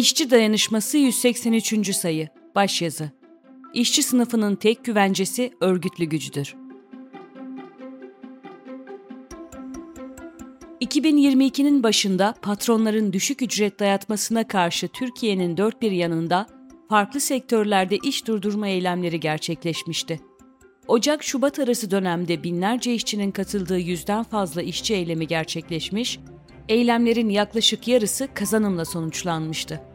İşçi Dayanışması 183. sayı Başyazı İşçi sınıfının tek güvencesi örgütlü gücüdür. 2022'nin başında patronların düşük ücret dayatmasına karşı Türkiye'nin dört bir yanında farklı sektörlerde iş durdurma eylemleri gerçekleşmişti. Ocak-Şubat arası dönemde binlerce işçinin katıldığı yüzden fazla işçi eylemi gerçekleşmiş, eylemlerin yaklaşık yarısı kazanımla sonuçlanmıştı.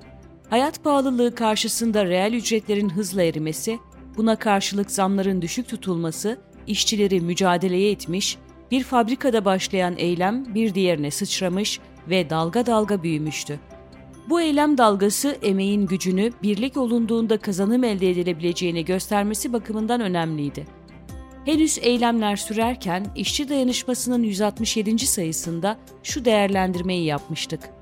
Hayat pahalılığı karşısında reel ücretlerin hızla erimesi, buna karşılık zamların düşük tutulması, işçileri mücadeleye etmiş, bir fabrikada başlayan eylem bir diğerine sıçramış ve dalga dalga büyümüştü. Bu eylem dalgası emeğin gücünü birlik olunduğunda kazanım elde edilebileceğini göstermesi bakımından önemliydi. Henüz eylemler sürerken işçi dayanışmasının 167. sayısında şu değerlendirmeyi yapmıştık.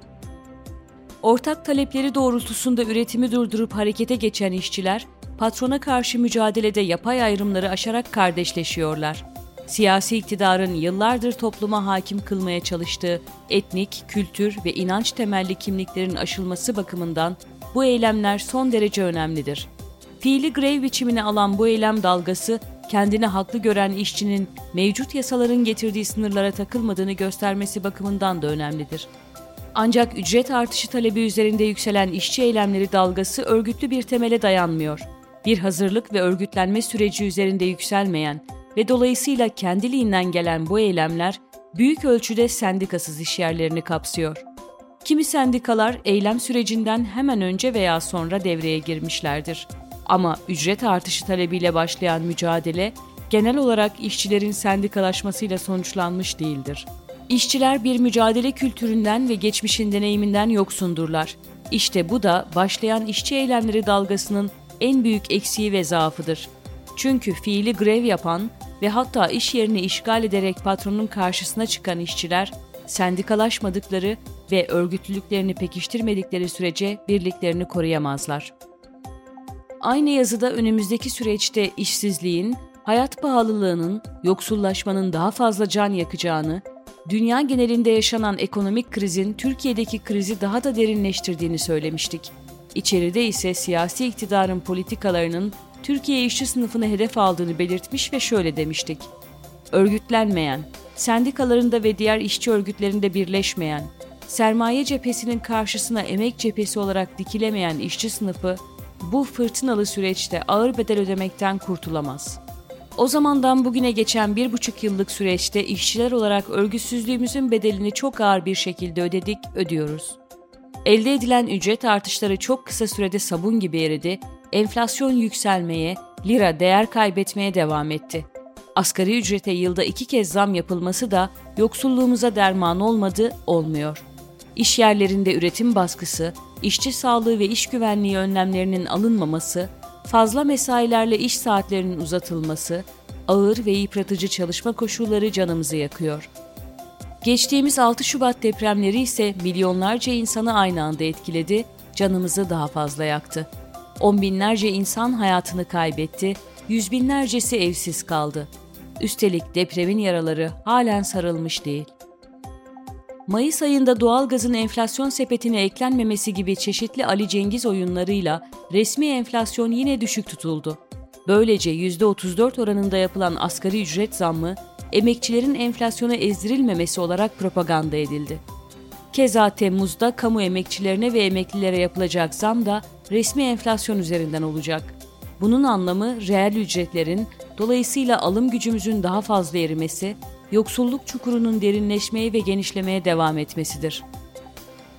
Ortak talepleri doğrultusunda üretimi durdurup harekete geçen işçiler, patrona karşı mücadelede yapay ayrımları aşarak kardeşleşiyorlar. Siyasi iktidarın yıllardır topluma hakim kılmaya çalıştığı etnik, kültür ve inanç temelli kimliklerin aşılması bakımından bu eylemler son derece önemlidir. Fiili grev biçimini alan bu eylem dalgası, kendini haklı gören işçinin mevcut yasaların getirdiği sınırlara takılmadığını göstermesi bakımından da önemlidir. Ancak ücret artışı talebi üzerinde yükselen işçi eylemleri dalgası örgütlü bir temele dayanmıyor. Bir hazırlık ve örgütlenme süreci üzerinde yükselmeyen ve dolayısıyla kendiliğinden gelen bu eylemler büyük ölçüde sendikasız işyerlerini kapsıyor. Kimi sendikalar eylem sürecinden hemen önce veya sonra devreye girmişlerdir. Ama ücret artışı talebiyle başlayan mücadele genel olarak işçilerin sendikalaşmasıyla sonuçlanmış değildir. İşçiler bir mücadele kültüründen ve geçmişin deneyiminden yoksundurlar. İşte bu da başlayan işçi eylemleri dalgasının en büyük eksiği ve zaafıdır. Çünkü fiili grev yapan ve hatta iş yerini işgal ederek patronun karşısına çıkan işçiler, sendikalaşmadıkları ve örgütlülüklerini pekiştirmedikleri sürece birliklerini koruyamazlar. Aynı yazıda önümüzdeki süreçte işsizliğin, hayat pahalılığının, yoksullaşmanın daha fazla can yakacağını, dünya genelinde yaşanan ekonomik krizin Türkiye'deki krizi daha da derinleştirdiğini söylemiştik. İçeride ise siyasi iktidarın politikalarının Türkiye işçi sınıfını hedef aldığını belirtmiş ve şöyle demiştik. Örgütlenmeyen, sendikalarında ve diğer işçi örgütlerinde birleşmeyen, sermaye cephesinin karşısına emek cephesi olarak dikilemeyen işçi sınıfı bu fırtınalı süreçte ağır bedel ödemekten kurtulamaz. O zamandan bugüne geçen bir buçuk yıllık süreçte işçiler olarak örgütsüzlüğümüzün bedelini çok ağır bir şekilde ödedik, ödüyoruz. Elde edilen ücret artışları çok kısa sürede sabun gibi eridi, enflasyon yükselmeye, lira değer kaybetmeye devam etti. Asgari ücrete yılda iki kez zam yapılması da yoksulluğumuza derman olmadı, olmuyor. İş yerlerinde üretim baskısı, işçi sağlığı ve iş güvenliği önlemlerinin alınmaması, fazla mesailerle iş saatlerinin uzatılması, ağır ve yıpratıcı çalışma koşulları canımızı yakıyor. Geçtiğimiz 6 Şubat depremleri ise milyonlarca insanı aynı anda etkiledi, canımızı daha fazla yaktı. On binlerce insan hayatını kaybetti, yüz binlercesi evsiz kaldı. Üstelik depremin yaraları halen sarılmış değil. Mayıs ayında doğalgazın enflasyon sepetine eklenmemesi gibi çeşitli Ali Cengiz oyunlarıyla resmi enflasyon yine düşük tutuldu. Böylece %34 oranında yapılan asgari ücret zammı, emekçilerin enflasyona ezdirilmemesi olarak propaganda edildi. Keza Temmuz'da kamu emekçilerine ve emeklilere yapılacak zam da resmi enflasyon üzerinden olacak. Bunun anlamı reel ücretlerin, dolayısıyla alım gücümüzün daha fazla erimesi, yoksulluk çukurunun derinleşmeye ve genişlemeye devam etmesidir.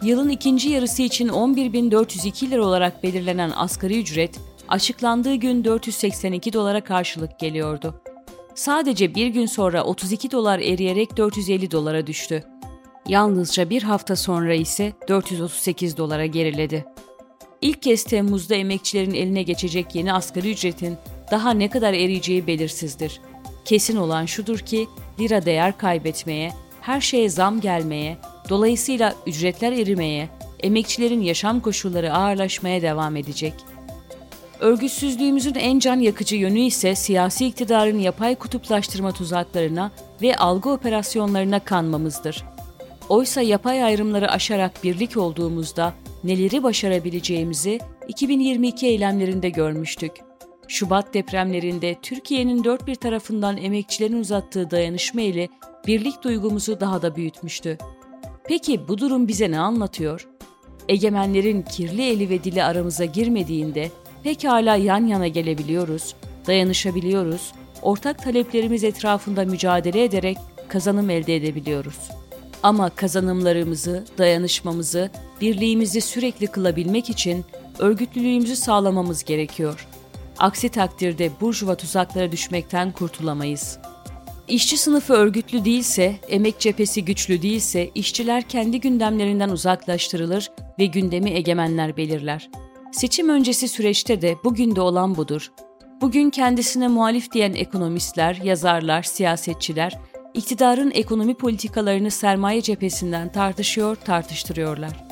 Yılın ikinci yarısı için 11.402 lira olarak belirlenen asgari ücret, açıklandığı gün 482 dolara karşılık geliyordu. Sadece bir gün sonra 32 dolar eriyerek 450 dolara düştü. Yalnızca bir hafta sonra ise 438 dolara geriledi. İlk kez Temmuz'da emekçilerin eline geçecek yeni asgari ücretin daha ne kadar eriyeceği belirsizdir. Kesin olan şudur ki lira değer kaybetmeye, her şeye zam gelmeye, dolayısıyla ücretler erimeye, emekçilerin yaşam koşulları ağırlaşmaya devam edecek. Örgütsüzlüğümüzün en can yakıcı yönü ise siyasi iktidarın yapay kutuplaştırma tuzaklarına ve algı operasyonlarına kanmamızdır. Oysa yapay ayrımları aşarak birlik olduğumuzda neleri başarabileceğimizi 2022 eylemlerinde görmüştük. Şubat depremlerinde Türkiye'nin dört bir tarafından emekçilerin uzattığı dayanışma ile birlik duygumuzu daha da büyütmüştü. Peki bu durum bize ne anlatıyor? Egemenlerin kirli eli ve dili aramıza girmediğinde pekala yan yana gelebiliyoruz, dayanışabiliyoruz, ortak taleplerimiz etrafında mücadele ederek kazanım elde edebiliyoruz. Ama kazanımlarımızı, dayanışmamızı, birliğimizi sürekli kılabilmek için örgütlülüğümüzü sağlamamız gerekiyor. Aksi takdirde burjuva tuzaklara düşmekten kurtulamayız. İşçi sınıfı örgütlü değilse, emek cephesi güçlü değilse işçiler kendi gündemlerinden uzaklaştırılır ve gündemi egemenler belirler. Seçim öncesi süreçte de bugün de olan budur. Bugün kendisine muhalif diyen ekonomistler, yazarlar, siyasetçiler, iktidarın ekonomi politikalarını sermaye cephesinden tartışıyor, tartıştırıyorlar.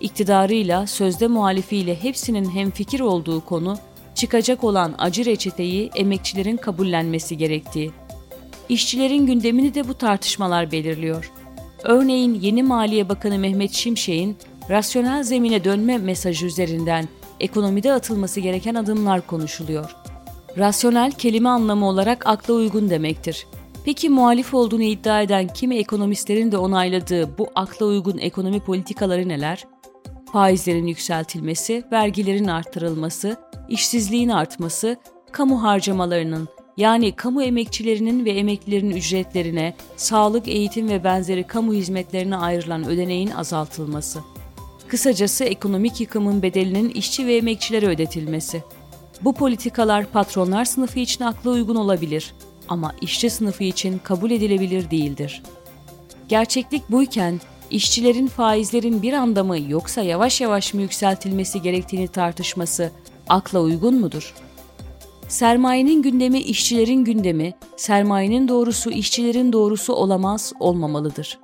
İktidarıyla, sözde muhalifiyle hepsinin hemfikir olduğu konu, çıkacak olan acı reçeteyi emekçilerin kabullenmesi gerektiği. İşçilerin gündemini de bu tartışmalar belirliyor. Örneğin yeni Maliye Bakanı Mehmet Şimşek'in rasyonel zemine dönme mesajı üzerinden ekonomide atılması gereken adımlar konuşuluyor. Rasyonel kelime anlamı olarak akla uygun demektir. Peki muhalif olduğunu iddia eden kimi ekonomistlerin de onayladığı bu akla uygun ekonomi politikaları neler? Faizlerin yükseltilmesi, vergilerin arttırılması, işsizliğin artması, kamu harcamalarının yani kamu emekçilerinin ve emeklilerin ücretlerine, sağlık, eğitim ve benzeri kamu hizmetlerine ayrılan ödeneğin azaltılması. Kısacası ekonomik yıkımın bedelinin işçi ve emekçilere ödetilmesi. Bu politikalar patronlar sınıfı için akla uygun olabilir ama işçi sınıfı için kabul edilebilir değildir. Gerçeklik buyken işçilerin faizlerin bir anda mı yoksa yavaş yavaş mı yükseltilmesi gerektiğini tartışması akla uygun mudur? Sermayenin gündemi işçilerin gündemi, sermayenin doğrusu işçilerin doğrusu olamaz, olmamalıdır.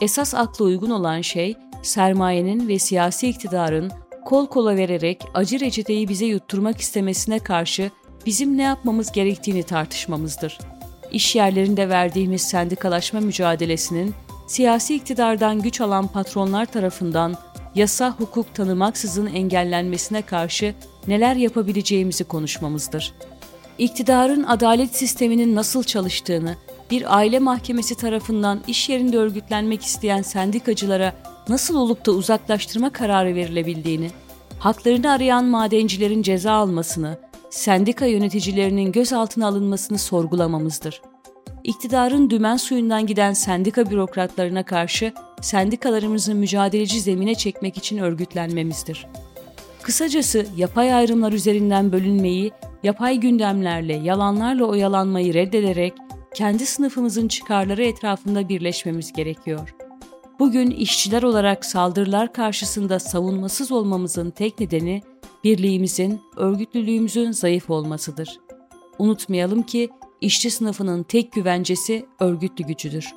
Esas akla uygun olan şey sermayenin ve siyasi iktidarın kol kola vererek acı reçeteyi bize yutturmak istemesine karşı bizim ne yapmamız gerektiğini tartışmamızdır. İş yerlerinde verdiğimiz sendikalaşma mücadelesinin siyasi iktidardan güç alan patronlar tarafından yasa hukuk tanımaksızın engellenmesine karşı neler yapabileceğimizi konuşmamızdır. İktidarın adalet sisteminin nasıl çalıştığını, bir aile mahkemesi tarafından iş yerinde örgütlenmek isteyen sendikacılara nasıl olup da uzaklaştırma kararı verilebildiğini, haklarını arayan madencilerin ceza almasını, sendika yöneticilerinin gözaltına alınmasını sorgulamamızdır. İktidarın dümen suyundan giden sendika bürokratlarına karşı sendikalarımızı mücadeleci zemine çekmek için örgütlenmemizdir. Kısacası yapay ayrımlar üzerinden bölünmeyi, yapay gündemlerle, yalanlarla oyalanmayı reddederek kendi sınıfımızın çıkarları etrafında birleşmemiz gerekiyor. Bugün işçiler olarak saldırılar karşısında savunmasız olmamızın tek nedeni birliğimizin, örgütlülüğümüzün zayıf olmasıdır. Unutmayalım ki işçi sınıfının tek güvencesi örgütlü gücüdür.